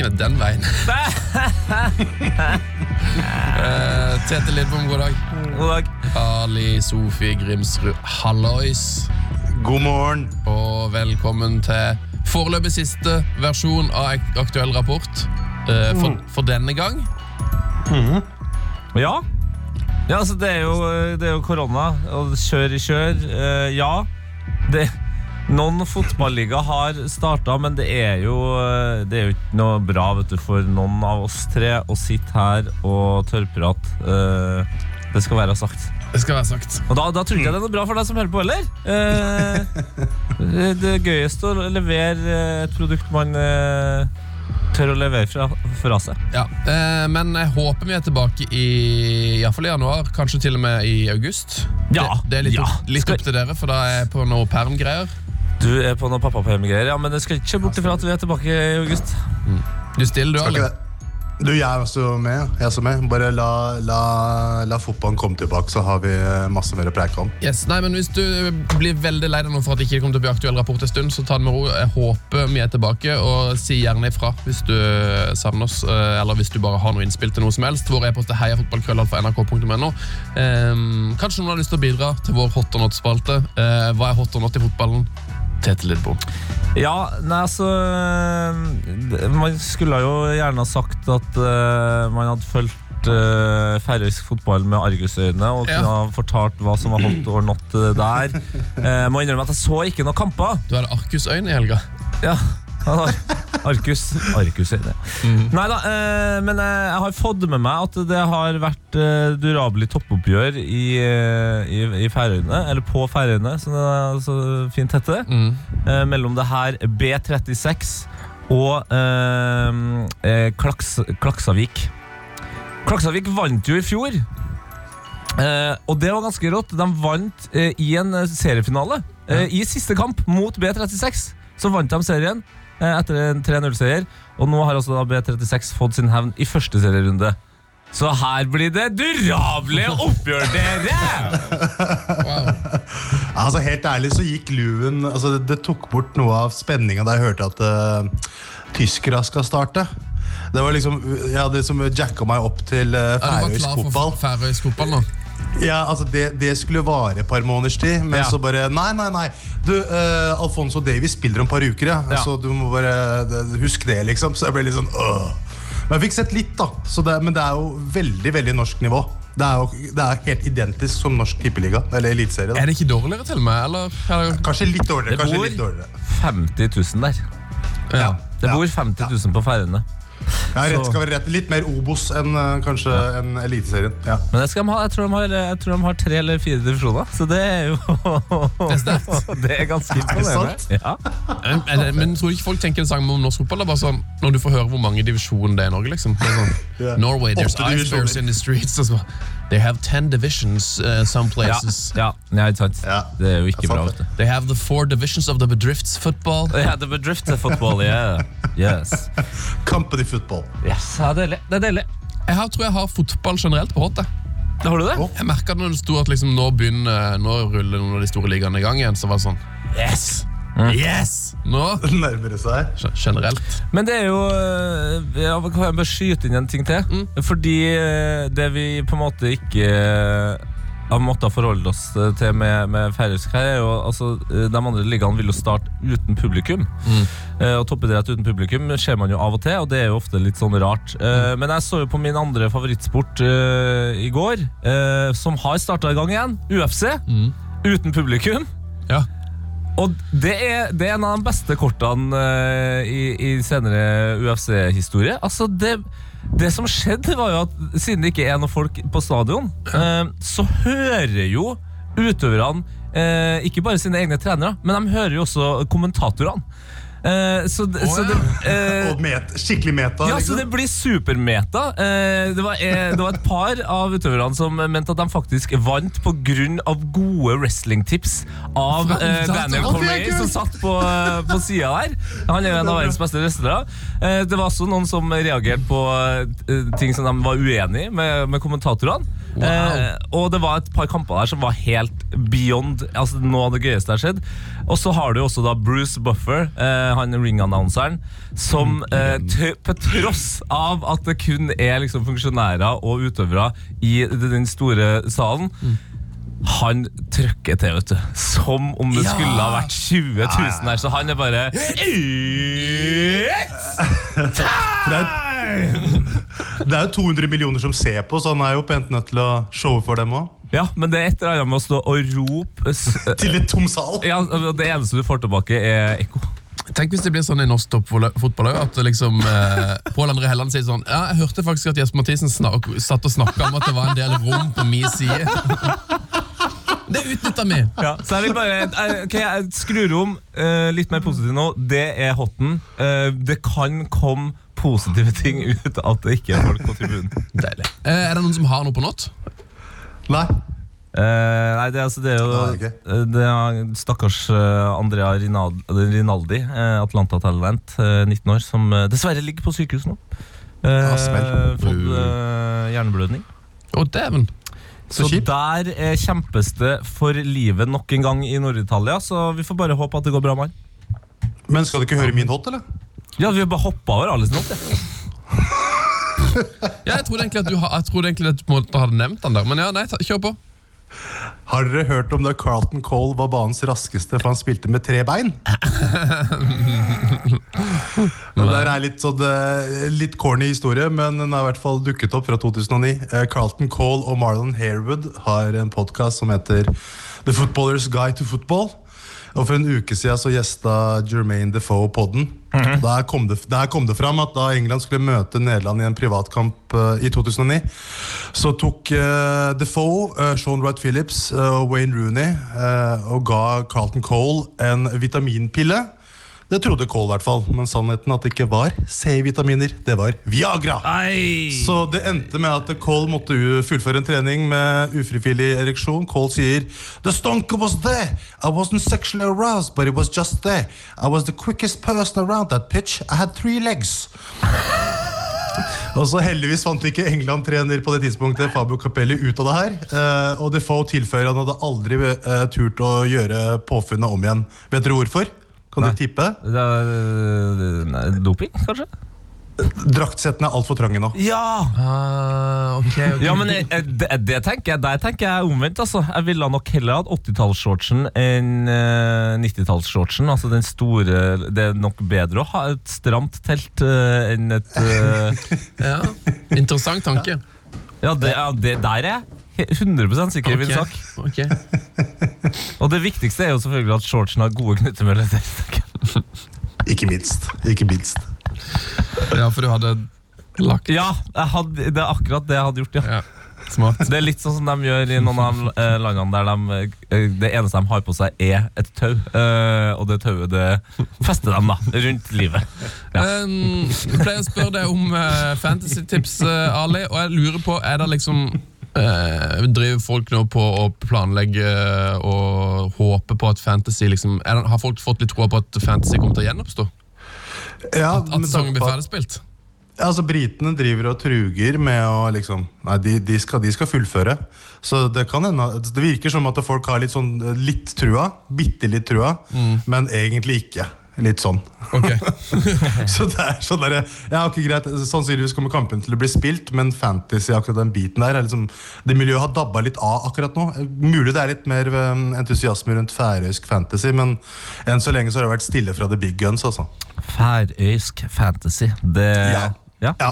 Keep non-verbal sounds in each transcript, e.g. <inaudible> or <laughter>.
mikken er den veien. uh, <laughs> Tete Lidbom, god dag. God dag. Ali Sofie Grimsrud, hallois. God morgen. Og velkommen til foreløpig siste versjon av Aktuell rapport. Uh, for, for denne gang. Ja. ja, altså det er jo, det er jo korona, og kjør i kjør. Uh, ja. Det, noen fotballiga har starta, men det er, jo, eh, det er jo ikke noe bra vet du, for noen av oss tre å sitte her og tørrprate. Eh, det skal være sagt. Det skal være sagt. Og da, da tror ikke jeg det er noe bra for deg som hører på heller. Eh, det er gøyest å levere eh, et produkt man eh, tør å levere fra, fra seg. Ja, eh, Men jeg håper vi er tilbake i, i, hvert fall i januar, kanskje til og med i august. Ja, Det, det er litt, ja. opp, litt opp til dere, for da er jeg på noe permgreier. Du er på noe pappaperm-greier, ja, men det skal ikke bort ifra at vi er tilbake i august. Du stiller, du, eller? Du, jeg er også med. Jeg er også med. Bare la, la, la fotballen komme tilbake, så har vi eh, masse mer å preike om. Yes, nei, men Hvis du blir veldig lei deg for at det ikke kommer til å bli aktuell rapport en stund, så ta det med ro. Jeg håper vi er tilbake, og si gjerne ifra hvis du savner oss, eh, eller hvis du bare har noe innspill til noe som helst. Vår e-post er heiafotballkrøllalfa.nrk.no. Um, kanskje noen har lyst til å bidra til vår hot or not-spalte. Eh, hva er hot or not i fotballen? Tete Lidbom. Ja, nei, altså Man skulle jo gjerne ha sagt at uh, man hadde fulgt uh, færøysk fotball med argusøyne og Ja. kunne ha fortalt hva som var hot or not eh, der. Uh, <laughs> må innrømme at jeg så ikke noen kamper. Du hadde Arkusøyne i helga. Ja, han har Arkus Arkusøyne. Nei da, eh, men eh, jeg har fått med meg at det har vært uh, durabelig toppoppgjør i, eh, i, i Færøyene, eller på Færøyene, som det er så fint heter. Mm. eh, mellom det her B36 og eh, eh, Klaks, Klaksavik. Klaksavik vant jo i fjor. Eh, og det var ganske rått. De vant eh, i en eh, seriefinale. Eh, I siste kamp mot B36 så vant de serien eh, etter en 3-0-seier. Og nå har altså da B36 fått sin hevn i første serierunde. Så her blir det durable oppgjør, dere! <laughs> Wow. Altså, Helt ærlig så gikk luven altså, det, det tok bort noe av spenninga da jeg hørte at uh, tyskere skal starte. Det var liksom, Jeg hadde liksom jacka meg opp til uh, du var færøysk fotball. færøysk fotball nå? Ja, altså det, det skulle vare et par måneders tid, men Ja. så bare Nei, nei, nei. Du, uh, Alfonso Davies spiller om et par uker, ja. Ja. så du må bare huske det, liksom. Så jeg ble litt sånn øh. Men jeg fikk sett litt, da. Så det, men det er jo veldig veldig norsk nivå. Det er jo det er helt identisk som norsk tippeliga, eller eliteserie. Er det ikke dårligere til og med? Eller? eller? Kanskje litt dårligere. Det kanskje bor- litt dårligere. 50 000 der. Ja. Det bor 50 000 på Færøyene. Ja, rett skal være rett. Litt mer Obos enn kanskje ja. enn Eliteserien. Ja. Men jeg, skal ha. Jeg tror de, har, jeg tror de har tre eller fire divisjoner, så det er jo Det er sterkt. <laughs> Det er ganske imponerende. Ja. Men, men, men tror ikke folk tenker det samme om norsk fotball? Bare sånn, når du får høre hvor mange divisjoner det er i Norge, liksom. Det er sånn, <laughs> yeah. Norway, there's icebergs in the streets. Og så, they have ten divisions uh, some places. ja, ja. Ja. Det er jo ikke bra. They have the four divisions of the bedrifts football. Yeah, the bedrifts football, yeah. Yes. <laughs> Company football. yes. Ja, det er deilig. Det er deilig. Jeg har, tror jeg har fotball generelt på hottet. Har du det? Jeg merket når det sto at liksom, nå begynner Nå ruller noen av de store ligaene i gang igjen. Så var det sånn Yes! Yes! Nå <laughs> nærmer det seg. Generelt. Men det er jo ja, Kan jeg bare skyte inn en ting til? Fordi øh, det vi på en måte ikke har måttet forholde oss til med, med færøysk her, er jo altså øh, De andre ligaene vil jo starte uten publikum. Eh, og toppidrett uten publikum ser man jo av og til, og det er jo ofte litt sånn rart. Eh, Men jeg så jo på min andre favorittsport eh, i går, eh, som har starta i gang igjen, UFC. Uten publikum. Ja. Og det er, det er en av de beste kortene eh, i, i senere UFC-historie. Altså, det, det som skjedde, var jo at siden det ikke er noen folk på stadion, eh, så hører jo utøverne eh, ikke bare sine egne trenere, men de hører jo også kommentatorene. Eh, så, oh, så det, uh, <laughs> Og met, skikkelig meta. ja, så liksom. det blir supermeta. Uh, det, var, eh, det var et par av utøverne som mente at de faktisk vant pga. gode wrestlingtips av uh, Daniel Cormier, som satt på, uh, på sida der. Han er jo en av verdens beste wrestlere. Eh, det var også noen som reagerte på eh, ting som de var uenig med, med kommentatorene. Eh, og det var et par kamper der som var helt beyond altså noe av det gøyeste jeg har sett. Og så har du også da Bruce Buffer, eh, han ring-annonseren, som eh, på tross av at det kun er liksom funksjonærer og utøvere i den store salen han trykker til, vet du. Som om det Ja. skulle ha vært 20 000 her. Så han er bare er, det er jo 200 millioner som ser på, så han er jo pent nødt til å showe for dem òg. Ja, men det er et eller annet med å stå og rope <laughs> Til et tom sal. ja, og Det eneste du får tilbake, er ekko. Tenk hvis det blir sånn i norsk toppfotball òg, at liksom eh, Pål André Helland sier sånn Ja, jeg hørte faktisk at Jesper Mathisen snak, satt og snakka om at det var en del rom på min side. Det utnytta vi. Ja, så jeg vil bare jeg- ok, jeg skrur om eh, litt mer positiv nå. Det er hotten. Eh, det kan komme positive ting ut av at det ikke er folk på tribunen. Deilig. Eh, er det noen som har noe på nåt? Nei. Eh, nei, det, er altså, det er jo Det er eh, det er stakkars eh, Andrea Rinaldi, Rinaldi eh, Atlanta-talent, eh, 19 år, som eh, dessverre ligger på sykehus nå. Eh, smell. fått eh, hjerneblødning. Å, dæven. Så, Så kjipt. der eh, kjempes det for livet nok en gang i Nord-Italia, så vi får bare håpe at det går bra med han. Men skal du ikke høre min hot, eller? Ja, vi har bare hoppa over alle sine <laughs> Ja, jeg trodde egentlig at du, ha- jeg trodde egentlig at du på en måte hadde nevnt den der, men ja, nei, ta, kjør på. Har dere hørt om da Carlton Cole var banens raskeste for han spilte med tre bein? <laughs> Det der er litt, sånn, eh, litt corny historie, men den har i hvert fall dukket opp fra 2009. Eh, Carlton Cole og Marlon Harewood har en podkast som heter The Footballer's Guide to Football. Og For en uke siden så gjesta Jermaine Defoe podden. der, kom det, der kom det fram at da England skulle møte Nederland i en privatkamp uh, i 2009, så tok uh, Defoe, uh, Sean Wright Phillips eh, og Wayne Rooney eh, og ga Carlton Cole en vitaminpille. Det trodde Cole, i hvert fall, men sannheten at det ikke var C-vitaminer. Det var Viagra! Så det endte med at Cole måtte fullføre en trening med ufrivillig ereksjon. Cole sier The stonker was there. I wasn't sexually aroused, but it was just there. I was the quickest person around that pitch. I had three legs. Og så Heldigvis fant ikke England-trener på det tidspunktet Fabio Capelli ut av det her. Eh, og Defoe tilføyer han hadde aldri eh, turt å gjøre påfunnet om igjen. Vet dere hvorfor? Kan Nei. du tippe? Er, eh, nei, doping, kanskje? Draktsettene er altfor trange nå. Ja! Uh, okay, okay. Ja, men jeg, jeg, det, det tenker jeg, Der tenker jeg omvendt. altså Jeg ville nok heller hatt 80-tallsshortsen enn uh, 90-tallsshortsen. Altså den store Det er nok bedre å ha et stramt telt uh, enn et eh, <laughs> Ja, Interessant tanke. Ja, det, ja det, der er jeg he- 100 sikker i min sak. ok. Og det viktigste er jo selvfølgelig at shortsen har gode knyttemøller. Ikke minst. Ikke minst. Ja, for du hadde lagt Ja, jeg hadde, det er akkurat det jeg hadde gjort, ja. Ja, smart. Det er litt sånn som de gjør i noen av eh, landene der de, eh, det eneste de har på seg, er et tau. Eh, og det tauet det fester dem da, rundt livet. Ja. Um, jeg pleier å spørre deg om uh, fantasy-tips, uh, Ali, og jeg lurer på, er det liksom uh, Driver folk nå på å planlegge og håpe på at fantasy liksom det, Har folk fått litt tro på at fantasy kommer til å gjenoppstå? Ja, At at sangen blir ferdigspilt? Altså, Britene driver og truger med å liksom Nei, de, de, skal, de skal fullføre. Så det kan hende Det virker som at folk har litt sånn litt trua. Bitte litt trua, men egentlig ikke. Litt sånn. Okay. <laughs> Så det er sånn der, ja, okay, greit, Sannsynligvis kommer kampen til å bli spilt, men fantasy akkurat den biten der er liksom, Det miljøet har dabba litt av akkurat nå. Mulig det er litt mer um, entusiasme rundt færøysk fantasy, men enn så lenge så har det vært stille fra the big guns. altså. Færøysk fantasy. Det Ja. Ja. Ja.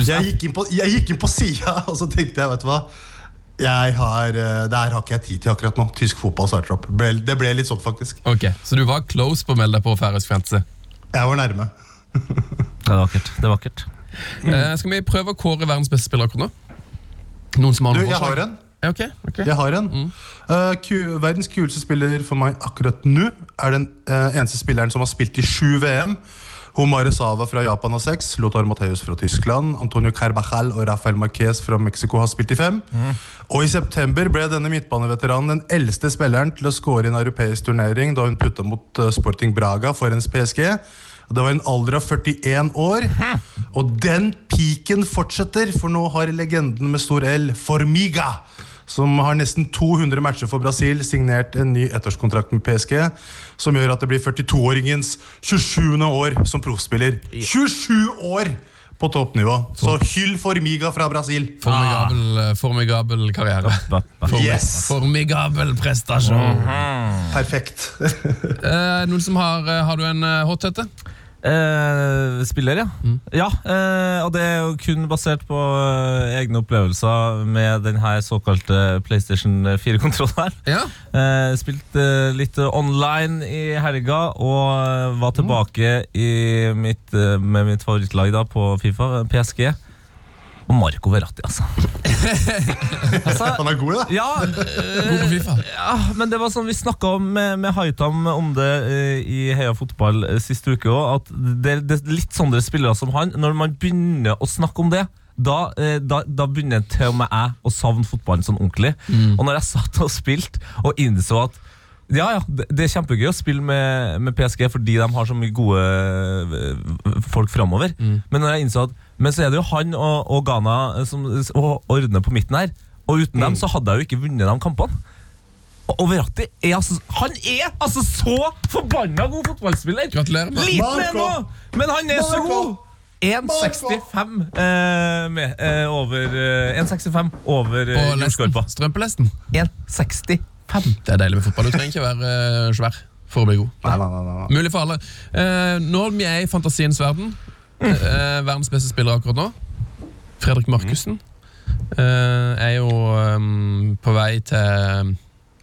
Jeg gikk inn på, jeg gikk inn på sida, <laughs> og så tenkte jeg, vet du hva jeg har, eh, Det her har ikke jeg tid til akkurat nå. Tysk fotball starter opp. Det ble litt sånn, faktisk. ok, Så du var close på å melde deg på færøysk fantasy? Jeg var nærme. <laughs> Det er vakkert. Det er vakkert. Eh, skal vi prøve å kåre verdens beste spiller akkurat nå? Noen som har Du, jeg har en. Okay, ok, ok. Jeg har en. Eh, ku, verdens kuleste spiller for meg akkurat nå er den uh, eneste spilleren som har spilt i sju VM. Homare Sava fra Japan har seks, Lothar Matheus fra Tyskland, Antonio Carvajal og Rafael Marquez fra Mexico har spilt i fem. Og i september ble denne midtbaneveteranen den eldste spilleren til å score i en europeisk turnering da hun putta mot eh, Sporting Braga for ens PSG. Det var en alder av 41 år. Og den piken fortsetter, for nå har legenden med stor L, Formiga, som har nesten 200 matcher for Brasil, signert en ny ettårskontrakt med PSG, som gjør at det blir 42-åringens 27. år som proffspiller. 27 år på toppnivå! Så hyll Formiga fra Brasil! Formigabel, formigabel karriere. Yes. Formigabel prestasjon. Yes! -hmm. Perfekt. <laughs> Eh, noen som har eh, Har du en eh, hot tete? Eh, spiller, ja. Ja, eh, og det er jo kun basert på eh, egne opplevelser med den her såkalte PlayStation 4-kontrolleren. Ja. Eh, spilt eh, litt online i helga og eh, var tilbake i mitt, med mitt favorittlag da på Fifa, PSG. Og Marco Verratti, altså. <laughs> altså Han er god, da. ja, God på Fifa. ja, men det var sånn vi snakka med, med Haitam om det eh, i Heia Fotball eh, sist uke òg. At det, det er litt sånne spillere som han. Når man begynner å snakke om det, da, eh, da, da begynner til og med jeg å savne fotballen sånn ordentlig. Og når jeg satt og spilte og innså at ja, ja, det, er kjempegøy å spille med, med PSG fordi de har så mye gode eh, folk framover. Men når jeg innså at Men så er det jo han og, og Ghana som og ordner på midten her. Og uten dem så hadde jeg jo ikke vunnet de kampene. Og Verratti er altså Han er altså så forbanna god fotballspiller! Gratulerer. med Liten er nå, men han er så god! 1,65 eh, eh, over eh, 1,65 over eh, jordskorpa. Strømpelesten. 1,65. Det er deilig med fotball. Du trenger ikke være eh, svær for å bli god. Nei, nei, nei. Mulig for alle. Eh, når vi er i fantasiens verden, eh, verdens beste spiller akkurat nå, Fredrik Markussen, eh, er jo um, på vei til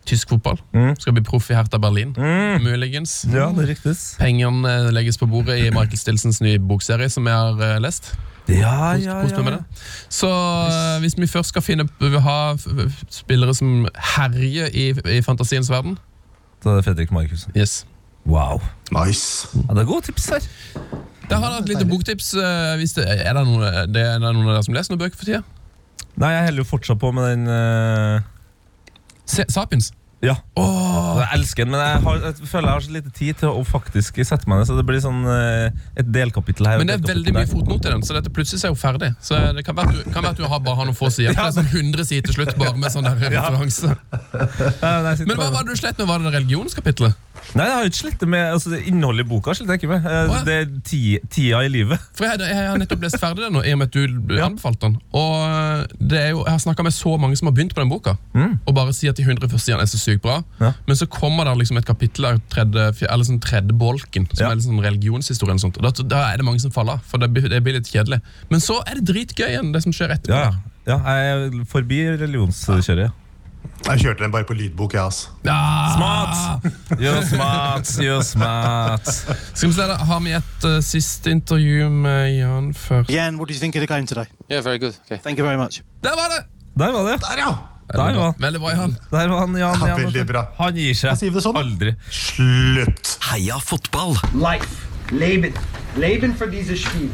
tysk fotball. Mm. Skal bli proff i Hertha Berlin, Mm. muligens. Ja, det ryktes. Pengene eh, legges på bordet i Michael Stilsens nye bokserie, som jeg har eh, lest. Ja, ja, kos ja. Så eh, hvis vi først skal finne ha spillere som herjer i, i fantasiens verden Da er det Fredrik Markussen. Yes. Wow. Nice. Ja, det er gode tips her. Der har dere et lite boktips. eh, Hvis det, er, det noen, det, er det noen av dere som leser noen bøker for tida? Nei, jeg heller jo fortsatt på med den uh... Se- Sapiens. Ja. Åh, Jeg elsker den, men jeg, har, jeg føler jeg har så lite tid til å faktisk sette meg ned, så det blir sånn eh, et delkapittel her. og men det er veldig delkapittel mye der. fotnoter i den, så dette plutselig er jo ferdig. Så det kan være at du, kan være at du har bare har noen få sider. Det er sånn 100 sider til slutt, bare med sånn der <laughs> referanse. Nei, jeg sitter Men hva bare- var det du slett med? Var det det religionskapitlet? Nei, jeg har jo ikke slitt med altså, det Innholdet i boka sliter jeg ikke med. Eh, Å, ja. Det er ti, tida i livet. For jeg, jeg har nettopp lest ferdig den nå, i og med at du anbefalte den. Og det er jo, Jeg har snakka med så mange som har begynt på den boka, og bare sier at de 100 første sidene er så sykt bra. Ja. Men så kommer det liksom et kapittel der, tredje, eller sånn tredje bolken, som Ja. er sånn religionshistorie. Og sånt. Og da, da er det mange som faller for det, blir- det blir litt kjedelig. Men så er det dritgøy igjen, det som skjer etterpå. Ja, ja. ja jeg er forbi religionskjøret. Jeg kjørte den bare på lydbok, jeg, ass. Ah! Smart! You're smart, you're smart. Skal vi se, da har vi et uh, siste intervju med Jan først. Jan, what do you think of the game today? Yeah, very good. Okay. Thank you very much. Der var det! Der var det. Der, ja! Der var, Veldig bra, Jan. der var han, Jan. Ja, Jan veldig bra. Han gir seg sier det sånn, aldri. Slutt! Heia fotball! Life. Leben. Leben for disse Spiel.